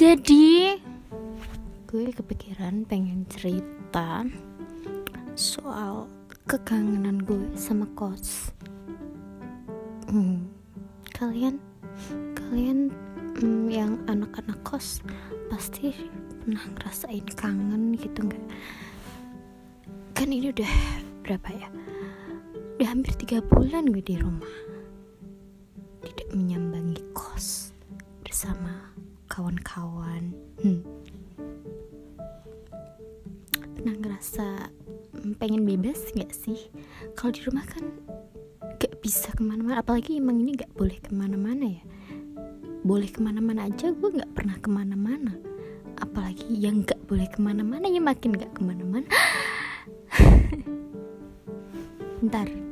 Jadi gue kepikiran pengen cerita soal kekangenan gue sama kos. Hmm, kalian, kalian hmm, yang anak-anak kos pasti pernah ngerasain kangen gitu nggak? Kan ini udah berapa ya? Udah hampir tiga bulan gue di rumah, tidak menyambangi kos bersama kawan-kawan. Hmm. Pernah ngerasa pengen bebas nggak sih? Kalau di rumah kan gak bisa ke mana-mana, apalagi emang ini gak boleh ke mana-mana ya. Boleh ke mana-mana aja, gue gak pernah ke mana-mana. Apalagi yang gak boleh ke mana-mana ya makin gak ke mana-mana. Ntar